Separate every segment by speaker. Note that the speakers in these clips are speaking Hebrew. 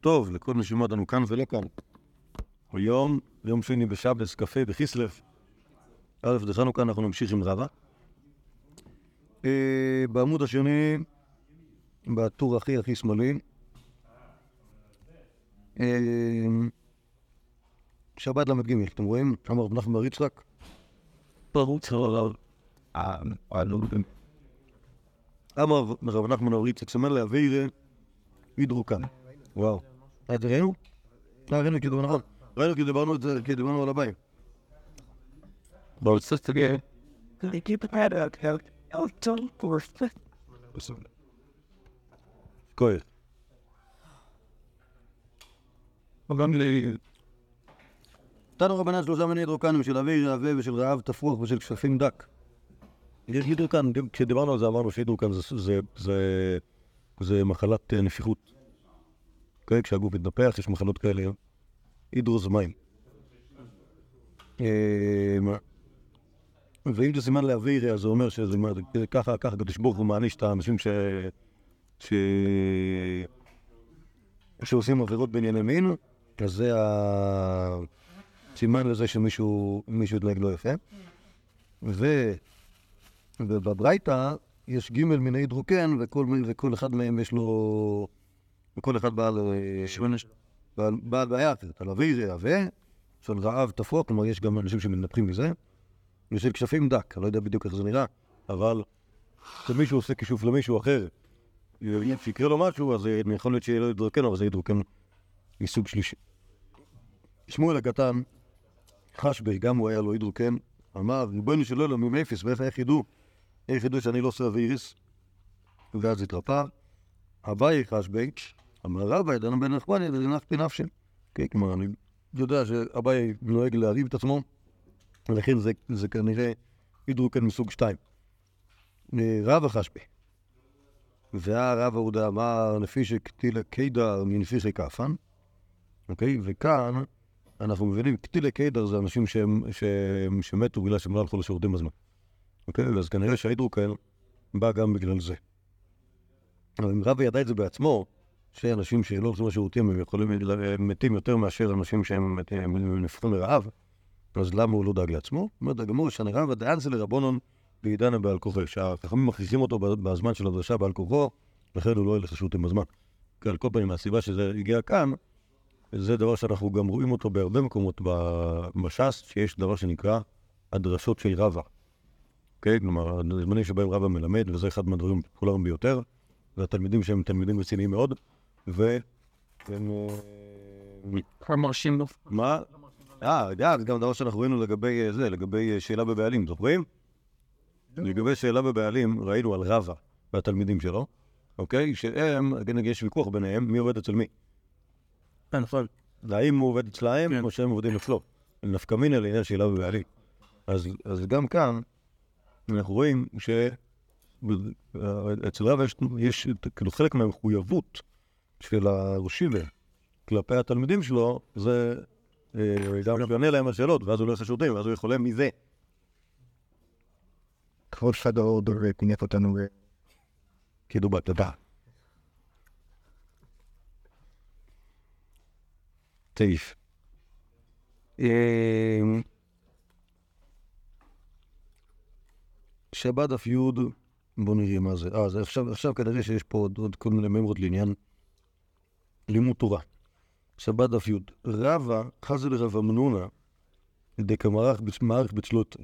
Speaker 1: טוב לכל מי שומע אותנו כאן ולא כאן. היום, יום שני בשבס, קפה בכיסלף. א' דחנוכה, אנחנו נמשיך עם רבה. אה, בעמוד השני, בטור הכי הכי שמאלי, אה, שבת ל"ג, אתם רואים? אמר רב נחמן בר יצחק. אמר רב נחמן בר יצחק, סמן לאוויר הידרוקן. וואו. ראינו? אה, ראינו כאילו, נכון. ראינו כי דיברנו את זה, כי דיברנו על הבאים. כואב. תנו רבנן שלושה מיני הידרוקנים של אוויר רעבה ושל רעב תפוח ושל כשפים דק. יש הידרוקן, כשדיברנו על זה אמרנו זה- זה- זה מחלת אה, נפיחות. אוקיי? כשהגוף מתנפח יש מחלות כאלה, הידרו זה מים. אה, ואם זה סימן לאוויר, אז זה אומר שזה ככה, ככה הקדוש ברוך הוא מעניש את האנשים ש... ש... שעושים עבירות בענייני מין, אז זה הסימן לזה שמישהו מישהו התנהג לא יפה. ו... ובברייתא יש ג' מיני הידרוקן, וכל, וכל אחד מהם יש לו... וכל אחד בעל... אה, בעל, בעל בעיה אחרת. על אוויר רעבה, של רעב תפוח, כלומר יש גם אנשים שמתנפחים מזה, ושל כשפים דק, אני לא יודע בדיוק איך זה נראה, אבל כשמישהו עושה כישוף למישהו אחר, אם יקרה לו משהו, אז אה, יכול להיות שיהיה לו הידרוקן, אבל זה הידרוקן מסוג שלישי. שמואל הקטן, חשבי, גם הוא היה לו הידרוקן, אמר, ריבונו של עולם, עם אפס, ואיך איך ידעו? איך ידעו שאני לא עושה אוויריס? ואז התרפא. אביי חשבי, אמר רבא, ידענו בן נחמני, וננחתי נפשי. כן, כלומר, אני יודע שאביי נוהג להריב את עצמו, ולכן זה, זה כנראה הידרוקן מסוג שתיים. אה, רבא חשבי. והרב ההודה אמר, לפי שקטילה קידר מנפיחי כאפן, אוקיי? וכאן אנחנו מבינים, קטילה קידר זה אנשים שהם, שהם, שמתו בגלל שהם לא הלכו לשירותים בזמן. אוקיי? אז כנראה שההידרוקן בא גם בגלל זה. אבל אם רבי ידע את זה בעצמו, שאנשים שלא הולכים לשירותים הם יכולים, הם מתים יותר מאשר אנשים שהם הם נפחים לרעב, אז למה הוא לא דאג לעצמו? אומרת הגמור, שנרב הדען זה לרבונון בעידן בעל כוחו, שהחכמים מכריחים אותו בזמן של הדרשה בעל כוחו, לכן הוא לא ילך לשירותים בזמן. כי על כל פנים, מהסיבה שזה הגיע כאן, זה דבר שאנחנו גם רואים אותו בהרבה מקומות בש"ס, שיש דבר שנקרא הדרשות של רבא. אוקיי? כלומר, הזמנים שבהם רבא מלמד, וזה אחד מהדברים הפופולריים ביותר, והתלמידים שהם תלמידים רציניים מאוד, והם... אה,
Speaker 2: מרשים לו.
Speaker 1: מה? אה, יודע, זה גם דבר שאנחנו ראינו לגבי אה, זה, לגבי אה, שאלה בבעלים, זוכרים? לגבי שאלה בבעלים, ראינו על רבא והתלמידים שלו, אוקיי? שהם, נגיד יש ויכוח ביניהם, מי עובד אצל מי.
Speaker 2: כן, נכון.
Speaker 1: האם הוא עובד אצלהם,
Speaker 2: כן.
Speaker 1: או שהם עובדים אצלו. נפקא מינא לעניין שאלה בבעלים. אז, אז גם כאן, אנחנו רואים שאצל רבא יש כאילו חלק מהמחויבות של הראשיבה כלפי התלמידים שלו, זה אה, גם שהוא יענה להם על שאלות, ואז הוא לא יעשה שירותים, ואז הוא יכול מזה.
Speaker 3: כבוד פדור דור פינף אותנו
Speaker 1: כאילו בתודה. תעיף. אה, שבת דף י', בוא נראה מה זה. אה, אז עכשיו, עכשיו כנראה שיש פה עוד, עוד כל מיני מימרות לעניין לימוד תורה. שבת דף י', רבא חזי לרב אמנונה, דקמערך מערך בצלותא.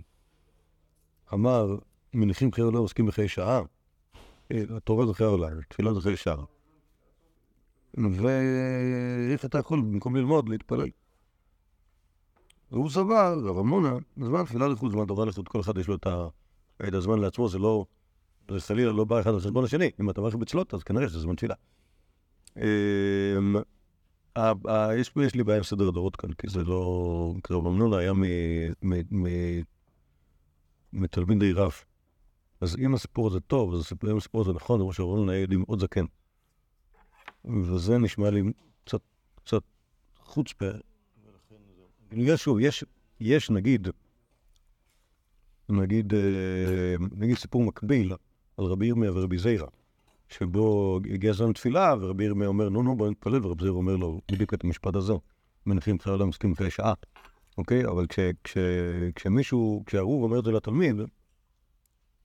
Speaker 1: אמר, מניחים חיי עולם עוסקים בחיי שעה. אה, התורה זה חיי עולם, תפילה זה חיי שעה. ואיך אתה יכול במקום ללמוד, להתפלל. והוא סבר, רב אמנונה, זמן תפילה לחוד, זמן תורה לחוד, כל אחד יש לו את הזמן לעצמו, זה לא, זה חלילה לא בא אחד על חשבון השני. אם אתה מערכת בצלות, אז כנראה שזה זמן תפילה. אמ, יש לי בעיה עם סדר הדורות כאן, כי זה לא... כי רב אמנונה היה מ- מ- מ- מתלמידי רב. אז אם הסיפור הזה טוב, אז אם הסיפור הזה נכון, זה מה שרב אמנונה היה מאוד זקן. וזה נשמע לי קצת, חוצפה. כאילו, יש שוב, יש, נגיד, אה, נגיד סיפור מקביל על רבי ירמיה ורבי זיירה, שבו הגיע זמן תפילה, ורבי ירמיה אומר, נו, נו, בוא נתפלל, ורבי זיר אומר לו בדיוק את המשפט הזה, מניחים חיי עולם מסכים לפני שעה, אוקיי? אבל כש, כש, כשמישהו, כשהרוב אומר את זה לתלמיד,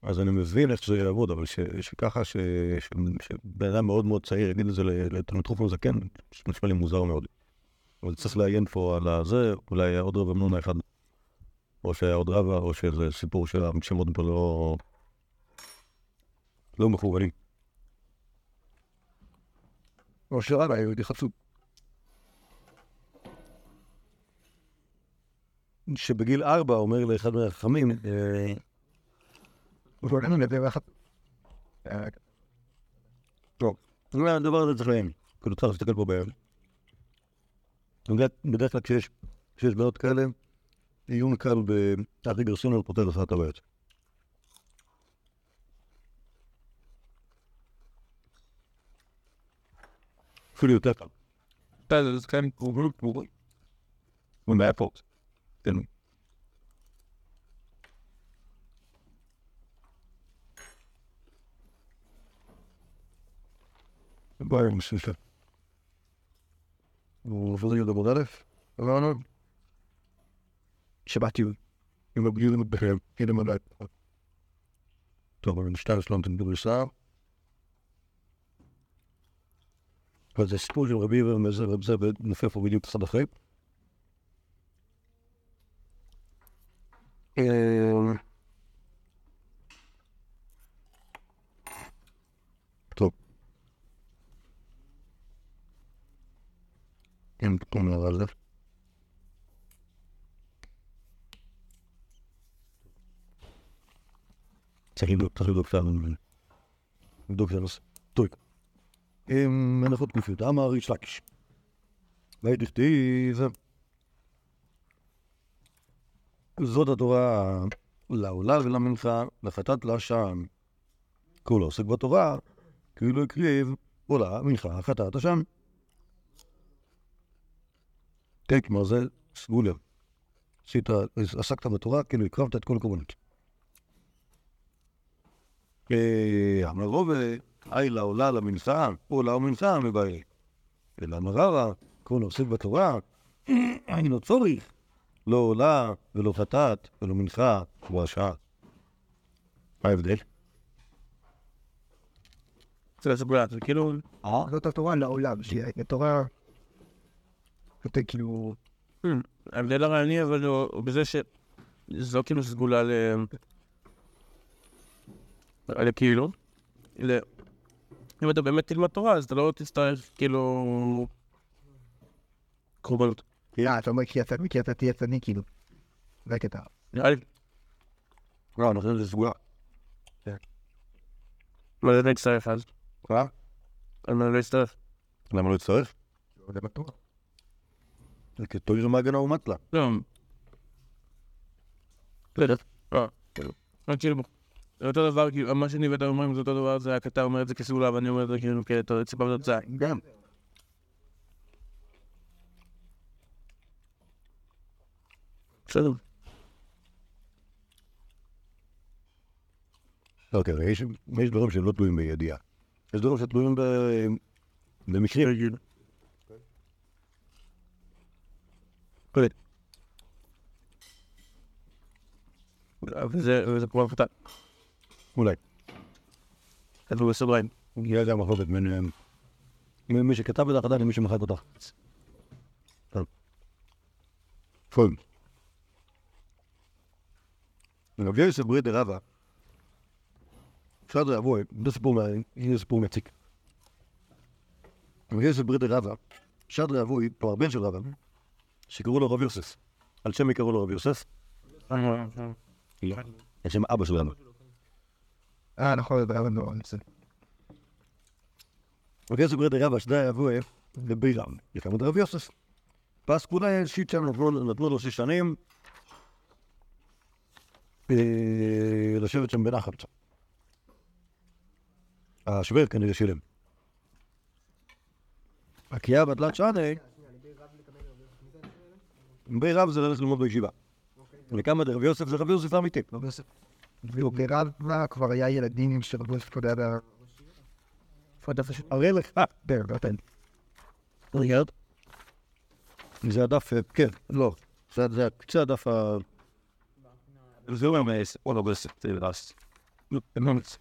Speaker 1: אז אני מבין איך שזה יעבוד, אבל ש, שככה, שבן אדם מאוד מאוד צעיר יגיד את זה לתלמיד חופן זקן, זה נשמע לי מוזר מאוד. אבל צריך לעיין פה על הזה, אולי היה עוד רב אמנונה אחד, או שהיה עוד רבה, או שזה סיפור שהשמות פה לא... לא מכוונים.
Speaker 3: או שרבה יהודי חצוף.
Speaker 1: שבגיל ארבע אומר לאחד מהחכמים, אה,
Speaker 3: הוא לנו לדבר אחת.
Speaker 1: טוב, הדבר הזה צריך לעיין, כאילו צריך להסתכל פה בערב. בדרך כלל כשיש בעיות כאלה, עיון קל באחי גרסונר פותר לך את הבעיות. אפילו יותר קל.
Speaker 2: בסדר, זה כאן קרובות קרובות.
Speaker 1: ומאיפה? Ze is robimy, żeby na ze hebben do veel voor Wiem, kto na razie. Zeg je dokter, dokter, dokter, dokter, dokter, dokter, מנחות קופיות, אמר איש לקיש. וידכתיב זאת התורה לעולה ולמנחה, לחטאת לאשם. כל העוסק בתורה, כאילו הקריב עולה, מנחה, חטאת אשם. כן, כלומר זה סגולה. עשית, עסקת בתורה, כאילו הקרבת את כל הקורבנות. אמר רובה, היי לעולה למנחה, עולה ומנחה מבעי. אלא מררה, כל העוסק בתורה, אינו צורך. לא עולה ולא חטאת ולא מנחה הוא השעה. מה ההבדל?
Speaker 2: זה סגולה, זה כאילו...
Speaker 1: אה?
Speaker 3: זאת התורה לעולם, שהיא התורה... יותר כאילו...
Speaker 2: ההבדל הרעיוני אבל הוא בזה שזו לא כאילו סגולה ל... לכאילו. אם אתה באמת תלמד תורה אז אתה לא תצטרך כאילו... קורבנות.
Speaker 3: אה, אתה אומר כי אתה תהיה צדיק כאילו. זה הקטע.
Speaker 2: נראה לי.
Speaker 1: לא, אנחנו זה סגולה.
Speaker 2: מה זה לא יצטרך אז?
Speaker 1: מה?
Speaker 2: על מה לא יצטרך?
Speaker 1: למה לא יצטרך?
Speaker 3: זה בתורה.
Speaker 1: זה כתויר מהגנה ומטלה.
Speaker 2: לא. בסדר. אה, כאילו. לא, כאילו. זה אותו דבר, כאילו, מה שאני ואתה אומרים זה אותו דבר, זה רק אתה אומר את זה כסגולה ואני אומר את זה כאילו כציפה ותוצאה.
Speaker 1: גם.
Speaker 2: בסדר.
Speaker 1: אוקיי, אבל יש יש דברים שהם לא תלויים בידיעה. יש דברים שתלויים ב- במקרים.
Speaker 2: רגיל. וזה וזה כבר קטן.
Speaker 1: אולי.
Speaker 2: כתבו בסוגריים.
Speaker 1: יהיה גם מחלוקת בין אה, מ- מי שכתב את ההחלטה למי שמחק אותה. טוב. פול. רב יוסף ברית דרבה, אפשר לבוא, זה סיפור מעניין, זה סיפור מציק. רב יוסף ברית דרבה, שד רבוי, כלומר בן של רבא, שקראו לו רב יוסף. על שם מי קראו לו רב יוסף? על שם אבא של רבא.
Speaker 3: אה, נכון, זה היה נורא. זה-
Speaker 1: רב יוסף ברית רבא, שדה יבוא לבירם, יקם את רב יוסף. פס כולה שיט שם, נתנו לו שש שנים אה, לשבת שם בנחת. השוור כנראה שילם. הקיאה בתלת שני, בי רב זה ללכת ללמוד בישיבה. וכמה דרב יוסף זה רב יוסף האמיתי.
Speaker 3: ברב כבר היה ילדים קודם.
Speaker 2: איפה הדף השני?
Speaker 3: אראה לך. נותן.
Speaker 1: רגע. זה הדף, אה, כן, לא. זה קצה הדף ה...
Speaker 4: זה אומר מייס, או לא בסט, זה רס. אמנץ,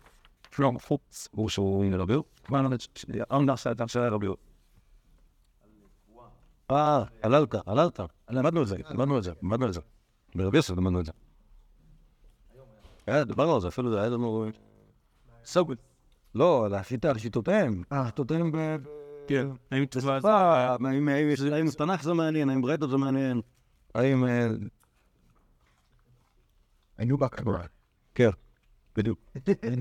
Speaker 4: פרום פוקס, הוא שהוא נדבר. מה נדבר? אמנץ, אתה רוצה לדבר.
Speaker 1: אה, עללת, עללת. למדנו את זה, למדנו את זה, למדנו את זה. ברבי יוסף למדנו את זה. אה, דיברנו על זה, אפילו זה היה לנו...
Speaker 4: סוגל.
Speaker 1: לא, על השיטה, על שיטותיהם.
Speaker 3: אה.
Speaker 1: שיטותיהם ב...
Speaker 2: כן. האם תשובה זה...
Speaker 1: האם- תנ"ך זה מעניין, האם ברייתות זה מעניין, האם... אה,
Speaker 3: היינו בקרואן.
Speaker 1: כן, בדיוק.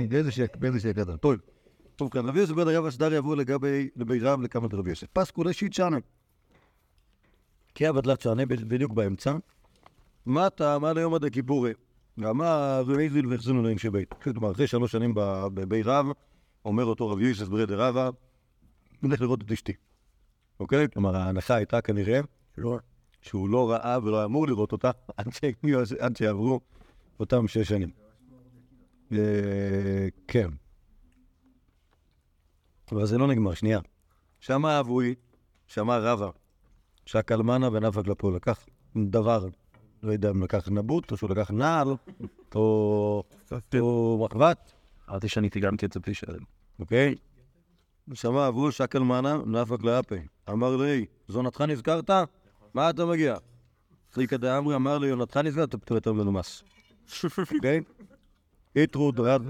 Speaker 1: באיזה שק, באיזה שק קטן. טוב. טוב כאן, רבי יוסף בן הרב אשדר יבוא לגבי לבי רב לקמת רבי יוסף. פסקו לשיט שנה. כי הבדלת שנה בדיוק באמצע. מה אתה, מה ליום עד הכיפורי? ואמר רבי זיל והחזינו להם שבית. כלומר, אחרי שלוש שנים בבי רב, אומר אותו רבי יוסף ברי דרבה, נלך לראות את אשתי. אוקיי? כלומר, ההנחה הייתה כנראה שהוא לא ראה ולא אמור לראות אותה עד שיעברו אותם שש שנים. אה, כן. אבל זה לא נגמר, שנייה. שמה אבוי, שמה רבה, שהקלמנה ונפק לפה לקח דבר, לא יודע אם לקח נבוט, או שהוא לקח נעל, או או מחבת,
Speaker 4: אמרתי שאני תיגמתי את זה בלי שאלה.
Speaker 1: אוקיי? שמע אבו שקלמנה נפק לאפה. אמר לי, זונתך נזכרת? מה אתה מגיע? חליקא דאמרי אמר לי, יונתך נזכרת? אתה יותר מנומס. אוקיי? איתרו דרד.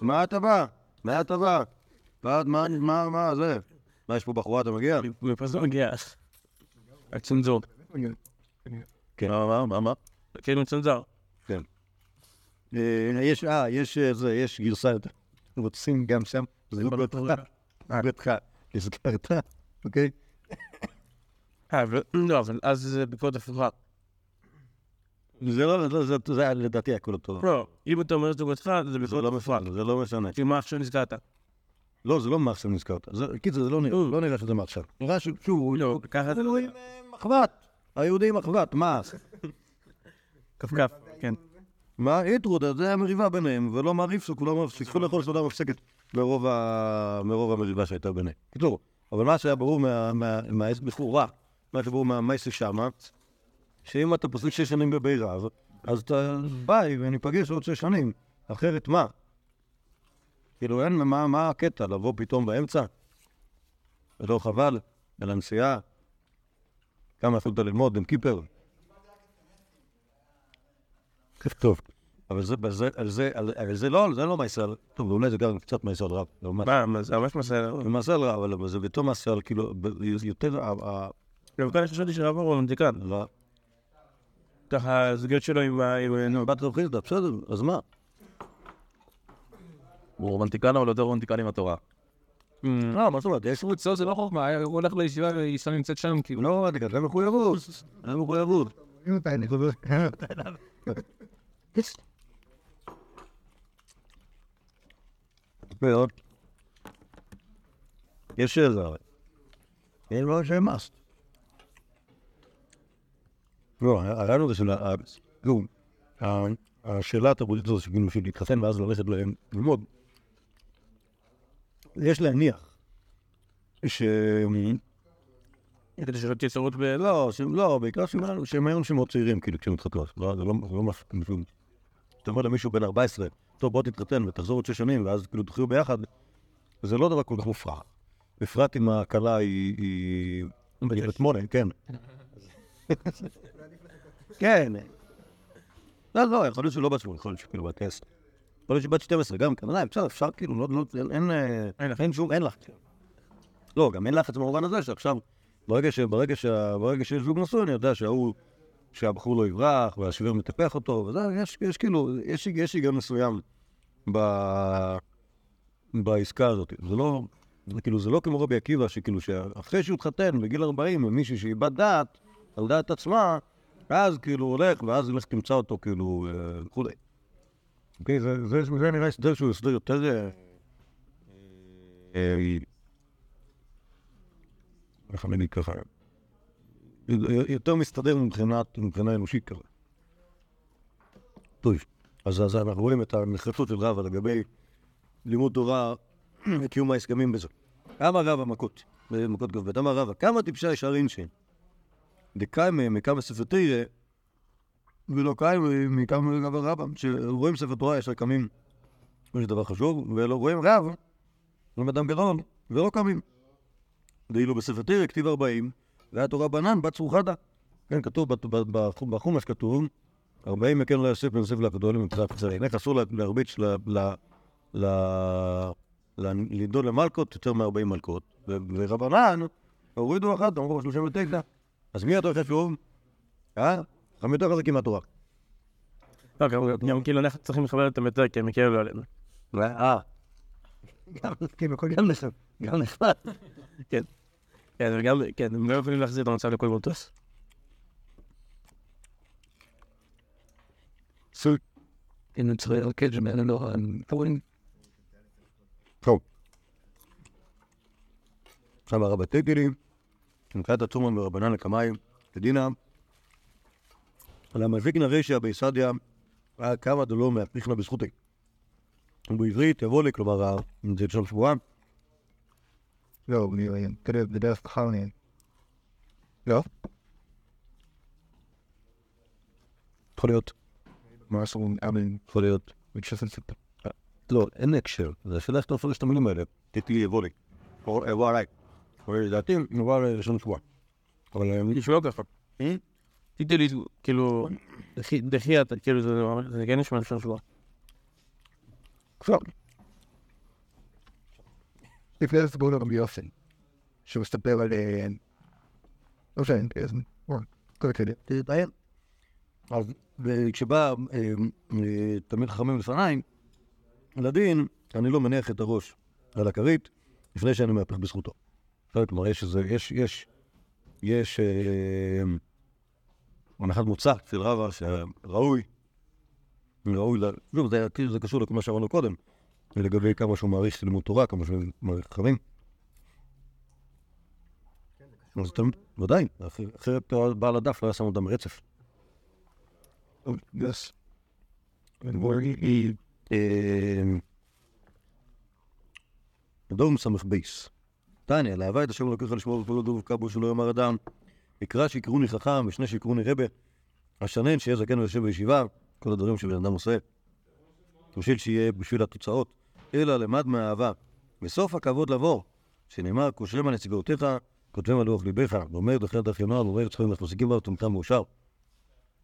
Speaker 1: מה אתה בא? מה אתה בא? מה, מה, מה, מה זה? מה, יש פה בחורה, אתה מגיע?
Speaker 2: מאיפה זה מגיע? הצנזור.
Speaker 1: כן. מה, מה, מה, מה?
Speaker 2: כאילו צנזר.
Speaker 1: אה, יש, אה, יש אה, זה, יש גרסה יותר. רוצים גם שם, זה לא ביתך. ביתך. הזכרת, אוקיי?
Speaker 2: אה, לא, אבל אז זה ביקורת הפוכה.
Speaker 1: זה לא, זה- זה- זה לדעתי הכל אותו.
Speaker 2: לא, אם אתה אומר שזה ביתך, זה ביקורת
Speaker 1: לא
Speaker 2: הפוכה.
Speaker 1: זה לא משנה.
Speaker 2: כי מה עכשיו נזכרת?
Speaker 1: לא, זה לא מה עכשיו נזכרת. קיצר, זה לא נראה, לא נראה שזה מעכשיו. נראה ש- שוב,
Speaker 2: לא, ככה זה
Speaker 1: הוא עם אה, מחבת. היהודי עם מחבת, מה?
Speaker 2: כפכף, כן.
Speaker 1: מה? איתרוד, זה היה מריבה ביניהם, ולא מעריף כולם סיככו לאכול סעודה מפסקת מרוב המריבה שהייתה ביניהם. קיצור, אבל מה שהיה ברור מה- מה- מהעסק בחורה, מה שברור מהמייסי שמה, שאם אתה פוסק שש שנים בבי רב, אז אתה ביי וניפגש עוד שש שנים, אחרת מה? כאילו אין, מה, מה הקטע? לבוא פתאום באמצע? זה לא חבל? על הנסיעה? כמה יכולת ללמוד עם קיפר? טוב. אבל זה, בזה, על זה, על, על זה לא, זה לא מעשה. טוב, אולי זה גם קצת מעשה רב. לעומת-
Speaker 2: מה, זה ממש מעשה...
Speaker 1: זה מעשה רב, אבל זה בתור מעשה, כאילו, ב- יותר, ה-
Speaker 2: גם כאן חשבתי שרב הוא רומנטיקן.
Speaker 1: לא.
Speaker 2: ככה, הזוגיות שלו עם ה... נו,
Speaker 1: בת רב חיסדא, בסדר, אז מה?
Speaker 4: הוא רומנטיקן אבל יותר רומנטיקן עם התורה.
Speaker 1: לא, מה זאת אומרת, יש
Speaker 5: אצלו זה לא חוכמה, הוא הולך לישיבה ואישה נמצאת שם, כאילו.
Speaker 1: לא, אני זה מחויבות, זה מחויבות. יש איזה הרי. אין לו שם מס. לא, הרעיון הזה של ה... נו, ה- השאלה התרבותית הזו שכאילו בשביל להתחתן ואז ללכת ללמוד, יש להניח ש...
Speaker 2: כדי שלא תהיה צרות ב...
Speaker 1: לא, לא, בעיקר שהם- שהם היו אנשים מאוד צעירים, כאילו, כשהם מתחתנות. לא, זה לא משהו, כאילו, אתה אומר למישהו בן 14, טוב, בוא תתחתן ותחזור עוד שש שנים, ואז כאילו תחיו ביחד, זה לא דבר כל כך מופרך. בפרט אם הכלה היא... היא... היא בת שמונה, כן. כן. לא, לא, יכול להיות שלא בת שמונה, יכול להיות שכאילו בת עשר. יכול להיות שבת 12 גם כן, עדיין, בסדר, אפשר כאילו, לא, לא, אין, אין, אה,
Speaker 2: אין לך.
Speaker 1: אין שום, אין לך. לא, גם אין לחץ במובן הזה שעכשיו, ברגע, ש, ברגע, ש, ברגע שיש זוג נשוי, אני יודע שההוא, שהבחור לא יברח, והשביר מטפח אותו, וזה, יש, יש כאילו, יש, יש היגיון מסוים ב, בעסקה הזאת. זה לא, זה כאילו, זה לא כמו רבי עקיבא, שכאילו, שאחרי שהוא התחתן בגיל 40 עם מישהי שאיבד דעת, על דעת עצמה, אז כאילו הולך, ואז ילך תמצא אותו, כאילו, אה, וכולי. אוקיי, זה, נראה הסדר שהוא הסדר יותר... אה, אה, איך אני ככה? יותר מסתדר מבחינת, מבחינה אנושית כזה. טוב, אז, אנחנו רואים את הנחרצות של רבא לגבי לימוד תורה קיום ההסכמים בזה. אמר רבא מכות, מכות כ"ב, אמר רבא, כמה טיפשה ישר אינשן? דקיימה מכמה ספר תרא, ולא קיימה מכמה רבא רבא, שרואים ספר תורה ישר קמים, זה דבר חשוב, ולא רואים רב, לא אדם גדול, ולא קמים. ואילו בספר תרא כתיב ארבעים, והתורה בנן בת צרוחדה. כן, כתוב בחומש כתוב, ארבעים מכן לא יוסף בן יוסף מבחינת קצרים. איך אסור לה- להרביץ ל- ל- ל- ל- לנדוד למלכות יותר מ-40 מלכות, ורבנן הורידו אחת, אמרו 39. אז מי יותר חשוב? אה? חכמים יותר חזקים מהתורה.
Speaker 2: לא, גם- כאילו אנחנו צריכים לכבד אותם יותר, כי הם יקלו עלינו.
Speaker 1: אה, גם נחמד. גם נחמד.
Speaker 2: כן, וגם, כן, הם לא יכולים להחזיר את המצב לכל מטוס.
Speaker 5: in Israel Kedgeman and um, Thorn
Speaker 1: טוב. עכשיו הרב הטיטילי, מבחינת הצומן ורבנן לקמיים, לדינא, על המזיקנא רישא ביסדיא, היה כמה דלא מהפריחנא בזכותי. ובעברית יבוא לי, כלומר, זה לשון שבועה,
Speaker 3: לא, בדרך כלל נראה. לא?
Speaker 1: יכול להיות,
Speaker 3: מרסל אבן,
Speaker 1: יכול להיות.
Speaker 3: ספטר.
Speaker 1: לא, אין הקשר, זה השאלה איך אתה מפרש את המילים האלה. טיטילי יבוא לי. יבוא עליי. לדעתי, יבוא לשון שבועה. אבל אה,
Speaker 2: נשמע ככה. תיתן לי, כאילו, דחי- דחיית, כאילו, זה זה כן נשמע לשון שבוע.
Speaker 3: עכשיו. לפני זה סיפור לרבי יוסי, שהוא מספר על... אה, לא שאין, איזה... כל כדי.
Speaker 1: תתראיין. אז כשבא אה, אה, תלמיד חכמים לפניי, לדין, אני לא מניח את הראש על הכרית לפני שאני מהפך בזכותו. כלומר, יש איזה, יש, יש, יש אה, הנחת מוצא אצל רבא שראוי, ראוי, שוב, זה, זה קשור לכל מה שאמרנו קודם, לגבי כמה שהוא מעריך לימוד תורה, כמה שהוא מעריך חכמים. אז אתם, ודאי, אחר- אחרת בעל הדף לא היה שם אותם ברצף.
Speaker 3: Yes.
Speaker 1: דום סמך בייס. תניא, להווה את השם אלוקיך לשמור בפעולות דוב קבו שלא יאמר אדם. יקרא שיקרוני חכם ושני שיקרוני רבה. אשנן שיהיה זקן ויושב בישיבה, כל הדברים שבן אדם עושה. בשביל שיהיה בשביל התוצאות. אלא למד מהאהבה. בסוף הכבוד לבוא, שנאמר, כושלם על נציגותיך, כותבם על לוח ליבך, ואומר דרכי נוער, ואומר צחוקים ומחזיקים בה וטומטם מאושר.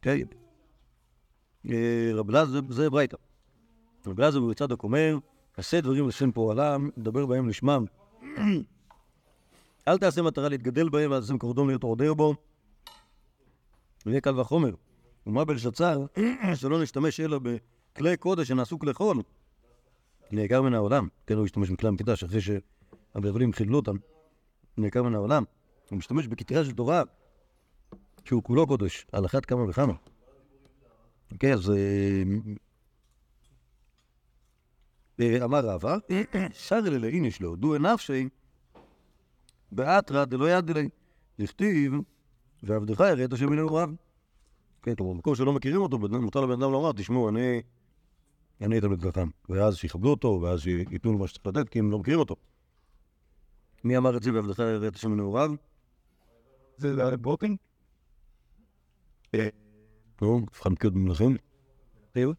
Speaker 1: כן. אה, רב אלעזר, זה ברייתא. רב אלעזר בצדוק אומר, עשה דברים לשם פועלם, דבר בהם לשמם. אל תעשה מטרה להתגדל בהם, ואל תעשה קורדום להיות עודר בו. ויהיה קל וחומר. ומה בלשצר, שלא נשתמש אלא בכלי קודש שנעשו כלי חול. נעקר מן העולם. כן, הוא השתמש בכלי המקדש אחרי שהבבלים חידלו אותם. נעקר מן העולם. הוא משתמש בכתרה של תורה, שהוא כולו קודש, על אחת כמה וכמה. כן, אז... אה, אמר רבא, שר אלה לאיניש לו, דו נפשי, באתרא דלא יד לי. לכתיב, ועבדך יראה את השם מנהל רב. כן, כלומר, במקום שלא מכירים אותו, מותר לבן אדם לומר, תשמעו, אני... אני תלמיד חכם. ואז שיכבדו אותו, ואז ייתנו לו מה שצריך לתת, כי הם לא מכירים אותו. מי אמר את זה ועבדך ירא את השם רב?
Speaker 3: זה זה בופינג?
Speaker 1: נו, מבחן בקיאות במלכים. תראו.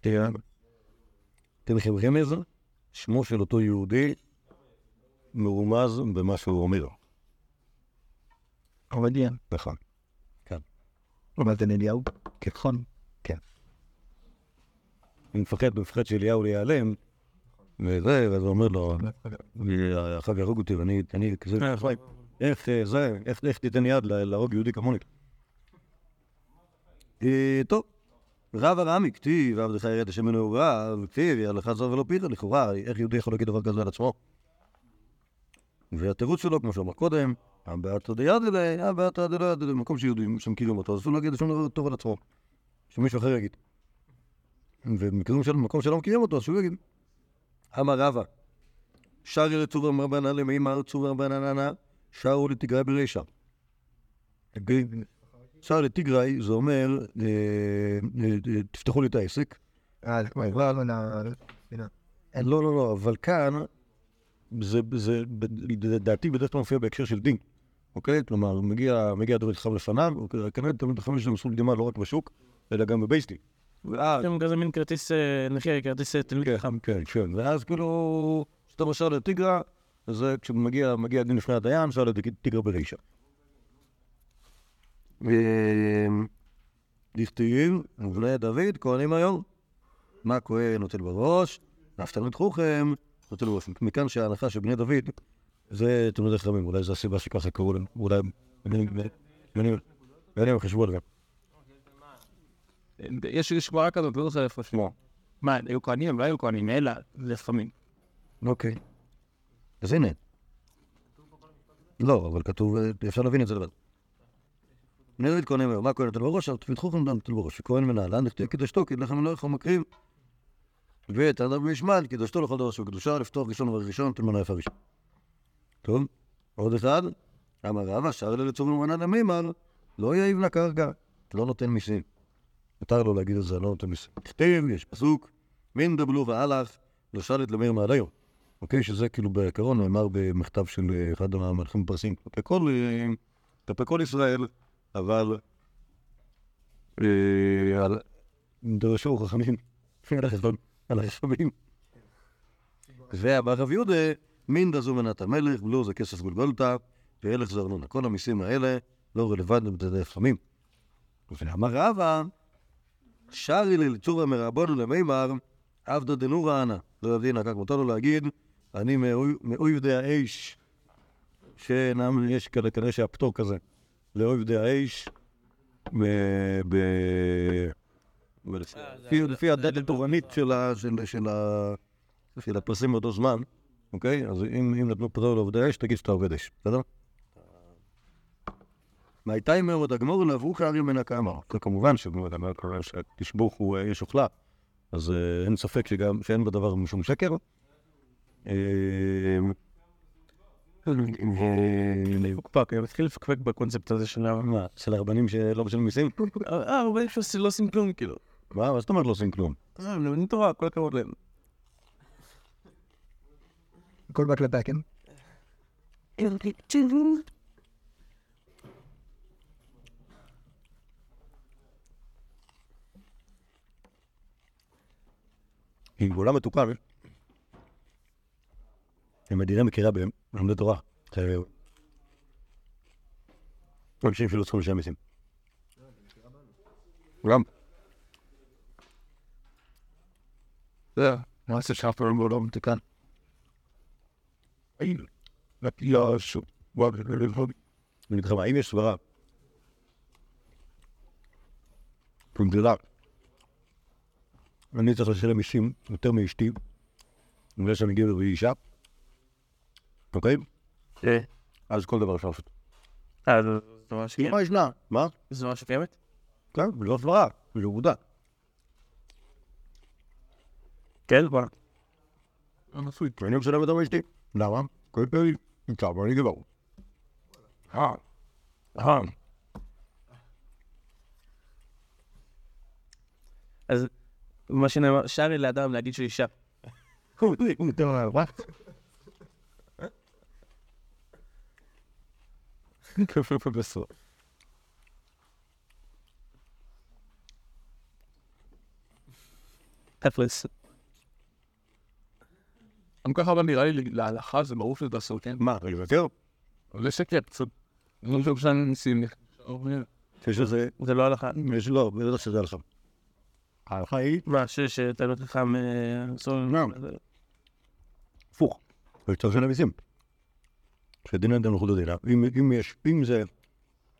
Speaker 1: תראה. אתן לכם רמז, שמו של אותו יהודי מרומז במה שהוא אומר.
Speaker 3: עובדיה.
Speaker 1: נכון.
Speaker 3: אבל זה אליהו?
Speaker 1: כן.
Speaker 3: נכון.
Speaker 1: אני מפחד, מפחד שאליהו ייעלם, וזה, ואז הוא אומר לו, אחר כך יהרוג אותי, ואני, אני כזה, איך אה, זה, איך תיתן יד ל- להרוג יהודי כמוני? אה, טוב, רב הרמי, כתיב, עבדך יראה את השם מנעורה, וכתיב, יהלך זר ולא פיתה, לכאורה, איך יהודי יכול להגיד דבר כזה על עצמו? והתירוץ שלו, כמו שאמר קודם, הבעתא דיד אלי, הבעתא דלא יד אלי, במקום שיהודים שמכירים אותו, אסור להגיד שום דבר טוב על עצמו, שמישהו אחר יגיד. ובמקרים של מקום שלא מכירים אותו, אז שהוא יגיד. אמר רבא, שרי לצור אמר בננה למימר צור בננה, שרו לתגרי ברישא. שר לתגרי זה אומר, אה, אה, תפתחו לי את העסק,
Speaker 3: אה, זה כבר לא, לא, לא,
Speaker 1: לא, לא, לא, אבל כאן, זה, זה, לדעתי בדרך כלל מופיע בהקשר של דין, אוקיי? כלומר, מגיע, מגיע דוד חכם לפניו, אוקיי, כנראה תלמיד חכם יש להם זכות קדימה לא רק בשוק, אלא גם בבייסטי. ואז,
Speaker 2: יש כזה מין כרטיס אה, נכה, כרטיס אה, תלמיד חכם.
Speaker 1: כן, כן, ואז כאילו, כשאתה משל לטיגרה, אז כשמגיע מגיע הדין לפני הדיין, שאל לטיגרה ברישה. דכתיב, ובני דוד, כהנים היום. מה כהן נוטל בראש? ואף תלמיד חוכם נוטל בראש. מכאן שההנחה של בני דוד זה תלמידי חכמים, אולי זו הסיבה שככה קראו להם, אולי בנים הם חשבו על זה.
Speaker 2: יש גמרא כזאת, לא זוכר איפה שמו. מה, היו כהנים? הם לא היו כהנים, אלא לפעמים.
Speaker 1: אוקיי. אז הנה. לא, אבל כתוב, אפשר להבין את זה לבד. בני דוד כהנים היום, מה כהן נותן בראש? תלמיד חוכם נותן בראש. וכהן מנהלן, נכתב קדשתו, כי לחם לא יכול מקריב. ואת האדם במשמעת, קדשתו לכל דבר שהוא קדושה, לפתוח ראשון וראשון, תל מנה יפה ראשון. טוב, עוד אחד. אמר רבא, שר אלה לצורים ומנה למימר, לא יעיב לקרקע, לא נותן מיסים. מותר לו להגיד את זה, לא נותן מיסים. כתב, יש פסוק, מין דבלו והלך, לא שלט למאיר מעליו. אוקיי? שזה כאילו בעיקרון נאמר במכתב של אה, אחד המלכים הפרסים כלפי כל, אה, ישראל, אבל אה, דרשו חכמים על החשבים. ואמר רב יהודה, מין דזו מנת המלך, בלו זה כסף גולגולתא, והלך זה ארנונה. כל המיסים האלה לא רלוונטיים חכמים. ואמר רבא, שרי לי לצורה מרבונו למימר, עבדא דנורא אנא. לא יבדינה, כך מותר לו להגיד, אני מאוי- מאויבדי האש, שאינם, יש כנראה שהפטור כזה, לאויבדי האש, לפי- לפי הדת התורנית של הפרסים באותו זמן, אוקיי? אז אם נתנו פטור לעובדי אש, תגיד שאתה עובד אש, בסדר? מהייתה אם עוד הגמור לעברו כארי מן הקאמר. כמובן שתשבוך הוא אה, יש אוכלה, אז אה, אין ספק שאין בדבר משום שקר. אה,
Speaker 2: אני מתחיל לפקפק בקונספט הזה של
Speaker 1: הרבנים שלא משלמים מיסים?
Speaker 2: אה, הרבה שלא עושים כלום, כאילו.
Speaker 1: מה, מה זאת אומרת לא עושים כלום?
Speaker 2: אה, הם לומדים תורה, כל הכבוד להם.
Speaker 3: הכל בהקלטה, כן?
Speaker 1: אם בעולם מתוקן, המדינה מכירה בהם, לומדי תורה. אה, אנשים שלא צריכים לשלם מיסים. גם.
Speaker 3: זה, מה זה שאף פעם לא מתוקן? לא, שוב.
Speaker 1: אני אגיד לך מה, אם יש סברה, אני צריך לשלם מיסים יותר מאשתי, בגלל שאני גבר והיא אישה, אוקיי? אז כל דבר אפשר לעשות.
Speaker 2: אה, זה ממש כן?
Speaker 1: מה?
Speaker 2: זה ממש קיימת?
Speaker 1: כן, לא סברה, זה עובדה.
Speaker 2: כן, כבר.
Speaker 1: ואני משלם יותר מאשתי. למה? כל פעמים, נמצא ואני גבר. אה, אה.
Speaker 2: אז מה שנאמר, שרי לאדם להגיד שהוא אישה.
Speaker 3: יותר מה?
Speaker 1: בסוף.
Speaker 2: תפלס.
Speaker 3: גם ככה אבל נראה לי להלכה זה ברור שזה אסור, כן?
Speaker 1: מה, יותר?
Speaker 3: אבל זה שקר, פשוט. אני לא חושב שאני ניסים.
Speaker 1: יש לזה,
Speaker 2: זה לא הלכה.
Speaker 1: יש לא, בטח שזה הלכה. ההלכה היא
Speaker 2: מה, חכם אה, אסור...
Speaker 1: לא. הפוך. יש צריך לשלם מיסים. שדין אדם לחוד הדינה. אם יש, אם זה,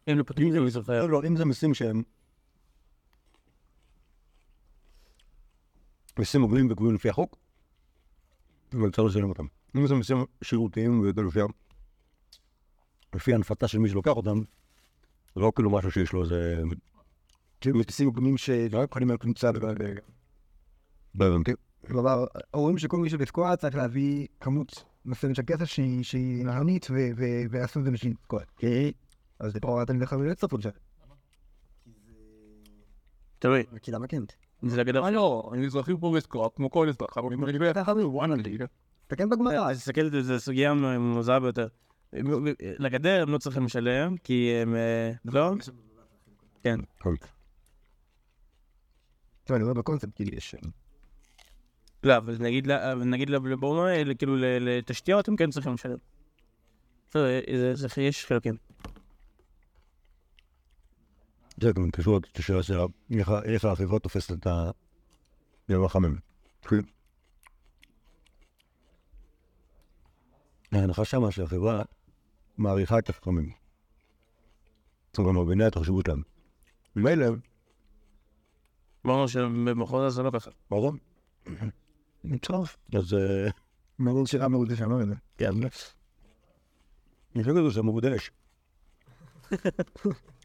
Speaker 2: אם זה מסוף
Speaker 1: לא, לא, אם זה מיסים שהם... מיסים הוגנים וקבועים לפי החוק, אבל צריך לשלם אותם. אם זה מיסים שירותיים ולפי ה- לפי ההנפתה של מי שלוקח אותם, זה לא כאילו משהו שיש לו איזה...
Speaker 3: כאילו מיסים הוגנים שלא יכולים להיות נמצא
Speaker 1: לא הבנתי.
Speaker 3: כלומר, אומרים שכל מי שבתקוע צריך להביא כמות מסוימת של כסף שהיא- נהנית ולעשות את זה בשביל לתקוע. אז פה אתה נלך לצפות שם.
Speaker 2: תלוי.
Speaker 3: כי למה כן?
Speaker 2: זה הגדר.
Speaker 3: אה לא, הם אזרחים פה בסקופ, כמו כל אזרח, אבל לי. תסתכל בגמרא.
Speaker 2: אז תסתכל על זה, זו סוגיה מוזרה ביותר. לגדר הם לא צריכים לשלם, כי הם... אה, לא? כן.
Speaker 3: טוב, אני רואה בקונספט, כאילו יש...
Speaker 2: לא, אבל נגיד נגיד לבורמה, כאילו לתשתיות הם כן צריכים לשלם. בסדר, יש חלקים.
Speaker 1: זה גם קשור לשאלה של איך ה- החברה תופסת את היום החמם. ההנחה שמה שהחברה מעריכה את החכמים. זאת אומרת, מבינה את החשיבות שלהם. ממילא,
Speaker 2: אמרנו שבמחוז זה לא ככה.
Speaker 1: ברור.
Speaker 3: טוב.
Speaker 1: אז אה,
Speaker 3: מרור שירה זה שאמר את זה.
Speaker 1: כן. אני חושב שזה מורדי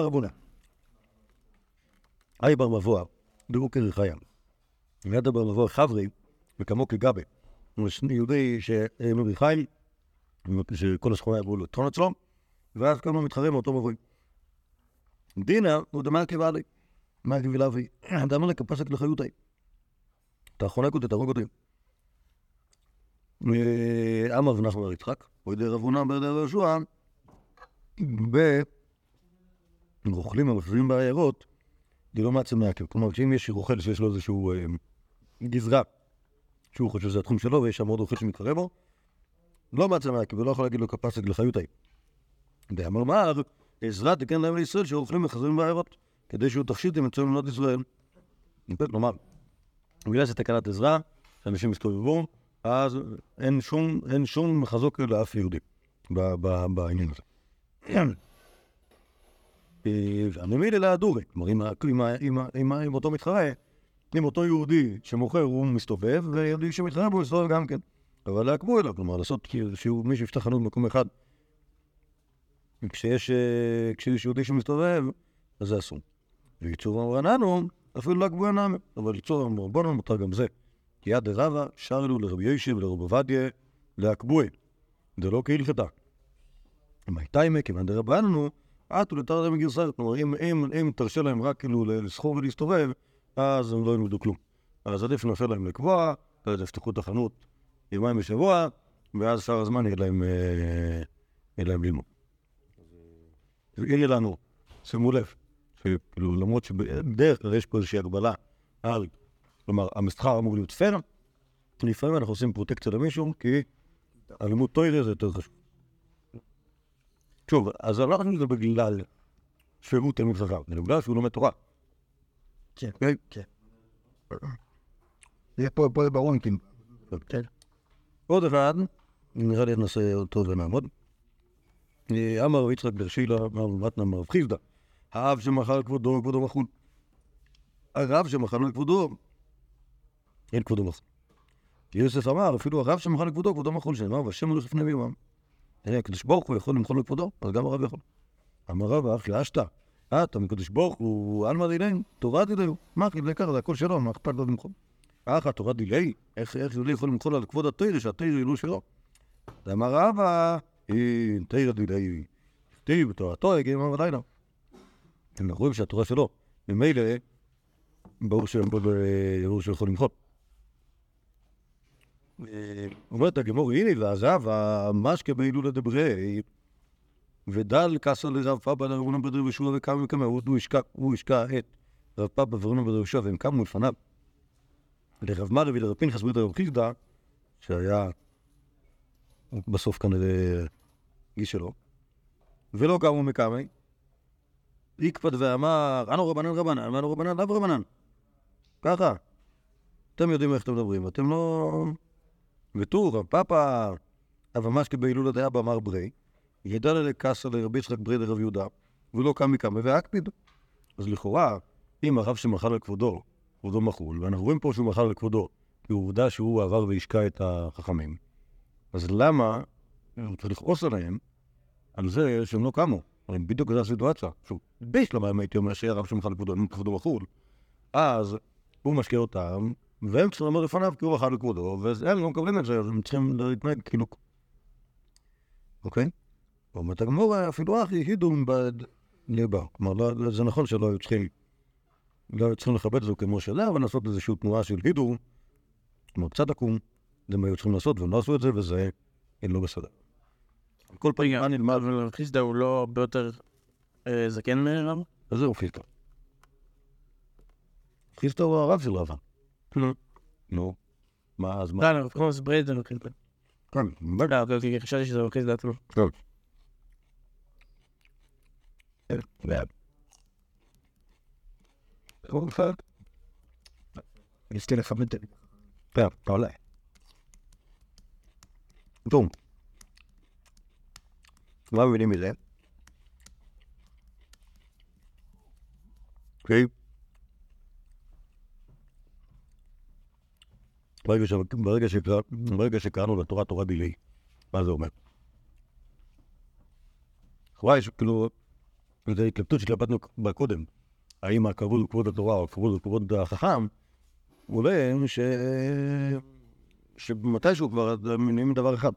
Speaker 1: רבונה. היי בר מבוא, דרו כרחיים. ליד הבר מבוא חברי, וכמו כגבי. הוא יהודי שמריחיים, שכל השכונה יבואו לטחון אצלו, ואז כמה מתחרה מאותו מבוי. דינה הוא דמר כבעלי. מה כבילה והיא? דמר לקפסק לחיותי. אתה חונק אותי, תהרוג אותי. אמר ונחמן בר יצחק, או ידי רב הונא בידי רב יהושע, ברוכלים המחזירים בעיירות, דלא מעצם מעכב. כלומר, שאם יש רוכל שיש לו איזשהו אה, גזרה, שהוא חושב שזה התחום שלו, ויש שם עוד רוכל שמתחרה בו, לא מעצם מעכב, ולא יכול להגיד לו כפסק לחיותי. ואמר מר, עזרה תיקן להם לישראל שרוכלים וחזרים בעיירות, כדי שהוא תכשיט עם אצלנו מדינת ישראל. כלומר, בגלל שתקנת עזרה, שאנשים יסתובבו, אז אין שום, אין שום מחזוק לאף יהודי בעניין הזה. הממיל אלא הדורי, כלומר, אם אותו מתחרה, אם אותו יהודי שמוכר הוא מסתובב, ויהודי שמתחרה בו יסתובב גם כן. אבל להקבו אליו, כלומר, לעשות כאילו מי שיפתח חנות במקום אחד, אה, כשיש יהודי שמסתובב, אז זה אסור. וייצור אמרננו, אפילו לא הקבוע נאמר, אבל ייצור אמרבונו מותר גם זה. כי יד דרבה שרלו לרבי ישב ולרבי עובדיה להקבועי, דלא כהלכתה. עמק, כיוון דרבננו, עטו לתרדה מגרסה, כלומר, אם, תרשה להם רק כאילו לסחור ולהסתובב, אז הם לא ילמדו כלום. אז עדיף נופל להם לקבוע, יפתחו את החנות יומיים בשבוע, ואז שאר הזמן יהיה להם, אה, יהיה להם ללמוד. יהיה לנו, שימו לב, שכאילו למרות שבדרך כלל יש פה איזושהי הגבלה על, כלומר, המסחר אמור להיות פייר, לפעמים אנחנו עושים פרוטקציה למישהו, כי הלימוד טוירה זה יותר חשוב. שוב, אז אני לא חושב שזה בגלל שהוא תלמיד חכם, זה בגלל שהוא לומד תורה.
Speaker 3: כן.
Speaker 1: אוקיי?
Speaker 3: כן. זה פה, ברור, כאילו.
Speaker 1: עוד אחד, נראה לי נעשה אותו ונעמוד. אה, אמר רב יצחק בר שילה, אמר מתנה אמר רב חיסדא, האב שמחל כבודו, כבודו מחול. הרב שמחל לכבודו, אין כבודו מחול. יוסף אמר, אפילו הרב שמחל לכבודו, כבודו מחול, שנאמר, והשם הולך לפני. הנה, הקדוש ברוך הוא יכול למחול לכבודו, אז גם הרב יכול. אמר רב, אחי אשתא, אתה מקדוש ברוך הוא, עלמא דילן, תורה דילהו. מה אחי, לקח, זה הכל שלו, מה אכפת לו למחול? אחא תורה דילי, איך יהודי יכול למחול על כבוד התרא, שהתרא היא לא שלו? ואמר רבא, אין תרא דילי, כתיב בתורתו יגיע יומם ולילה. אנחנו רואים שהתורה שלו, ממילא, ברור שהוא ברור שהוא יכול למחול. אה, אומרת הגמור, הנה ועזב המשקה בהילולה דברי, ודל כסה לרב פאבא לרבונה בדר יהושע וקם וקמה, הוא השקע, את רב פאבא ורבונה בדר יהושע והם קמו לפניו. לרב מרבי ולרב פנחס ברית רב חיסדא, שהיה בסוף כנראה גיס שלו, ולא קמו מקמי, עקפד ואמר, אנו רבנן רבנן, ואנו רבנן לאו רבנן. ככה. אתם יודעים איך אתם מדברים, אתם לא... ותור, רב פאפא, אב המשקה בהילולה דעה באמר ברי, ידע לקסה לרבי יצחק ברי לרב יהודה, ולא קם מקמי והקפיד. אז לכאורה, אם הרב שמחל על כבודו, כבודו מחול, ואנחנו רואים פה שהוא מחל על כבודו, כי עובדה שהוא עבר והשקע את החכמים, אז למה הוא צריך לכעוס עליהם על זה שהם לא קמו? הרי בדיוק זו הסיטואציה. שוב, אם הייתי אומר שיהיה רב שמחל על כבודו, אם כבודו מחול, אז הוא משקיע אותם והם צריכים לעמוד לפניו כי הוא אכל לכבודו, והם לא מקבלים את זה, אז הם צריכים להתנהג כאילו... אוקיי? אומרת הגמור, אפילו אחי הידום בד ליבה. כלומר, לא- זה נכון שלא היו צריכים, לא היו צריכים לכבד את זה כמו שזה, אבל לעשות איזושהי תנועה של הידור, כמו קצת עקום, זה מה היו צריכים לעשות, והם לא עשו את זה, וזה לא בסדר. כל פנים, מה נלמד?
Speaker 2: אבל חיסדא הוא לא הרבה יותר אה, זקן מרב?
Speaker 1: אז זהו חיסטו. חיסטו הוא הרב של רבא.
Speaker 2: נו.
Speaker 1: נו. מה, אז מה?
Speaker 2: לא, לא, כמו ברייד זה לא חיסדא.
Speaker 1: כן, באמת.
Speaker 2: לא, אוקיי, אוקיי, חשבתי שזה חיסדא עצמו.
Speaker 3: ניסיתי לכבד את זה.
Speaker 1: כן, עולה. טוב. מה מבינים מזה? אוקיי. ברגע ש- ברגע שקרא- ברגע שקראנו לתורה תורה דילי, מה זה אומר? לכאורה יש כאילו, זו התלבטות שהתלבטנו בה קודם, האם הכבוד הוא כבוד התורה או הכבוד הוא כבוד החכם, עולה ש... שמתישהו כבר נהיים דבר אחד.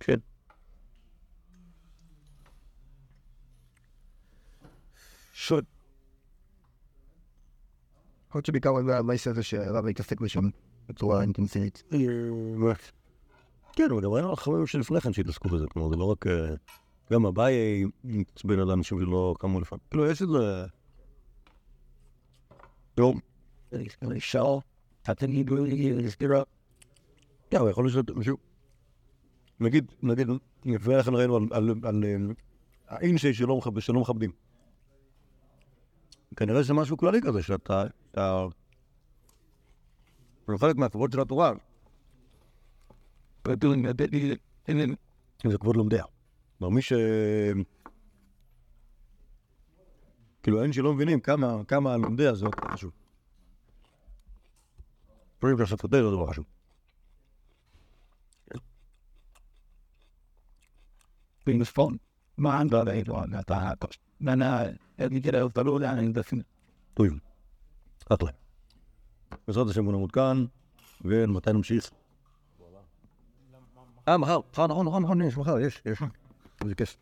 Speaker 2: כן.
Speaker 1: שוד.
Speaker 3: יכול להיות שבעיקר זה המייס הזה שהרב התעסק בשם בצורה אינטנסיבית.
Speaker 1: כן, אבל גם היה חברים שלפני כן שהתעסקו בזה, כלומר זה לא רק... אה, גם אביי התעצבן על אנשים שלא קמו לפני. כאילו יש איזה... לא,
Speaker 5: אתם הידרו לסגירה.
Speaker 1: כן, אבל יכול להיות שמישהו... נגיד, נגיד, לפני כן ראינו על, על, על אה, האינשי שלא, מכב, שלא מכבדים. כנראה שזה משהו כללי כזה, שאתה... אתה... חלק מהכבוד של התורה, זה כבוד לומדיה. כלומר, מי ש... כאילו, אין שלא מבינים כמה, לומדיה זה חשוב. דברים לעשות כותב זה דבר חשוב.
Speaker 5: بين fun. ما عنده هذا إدوان تعاطش أنا كده يفضلوا لي
Speaker 1: الدفن طيب أطلع بصدر شمونا متكان وين متان مشيخ آه مخال خان هون هون هون إيش مخال إيش إيش كيف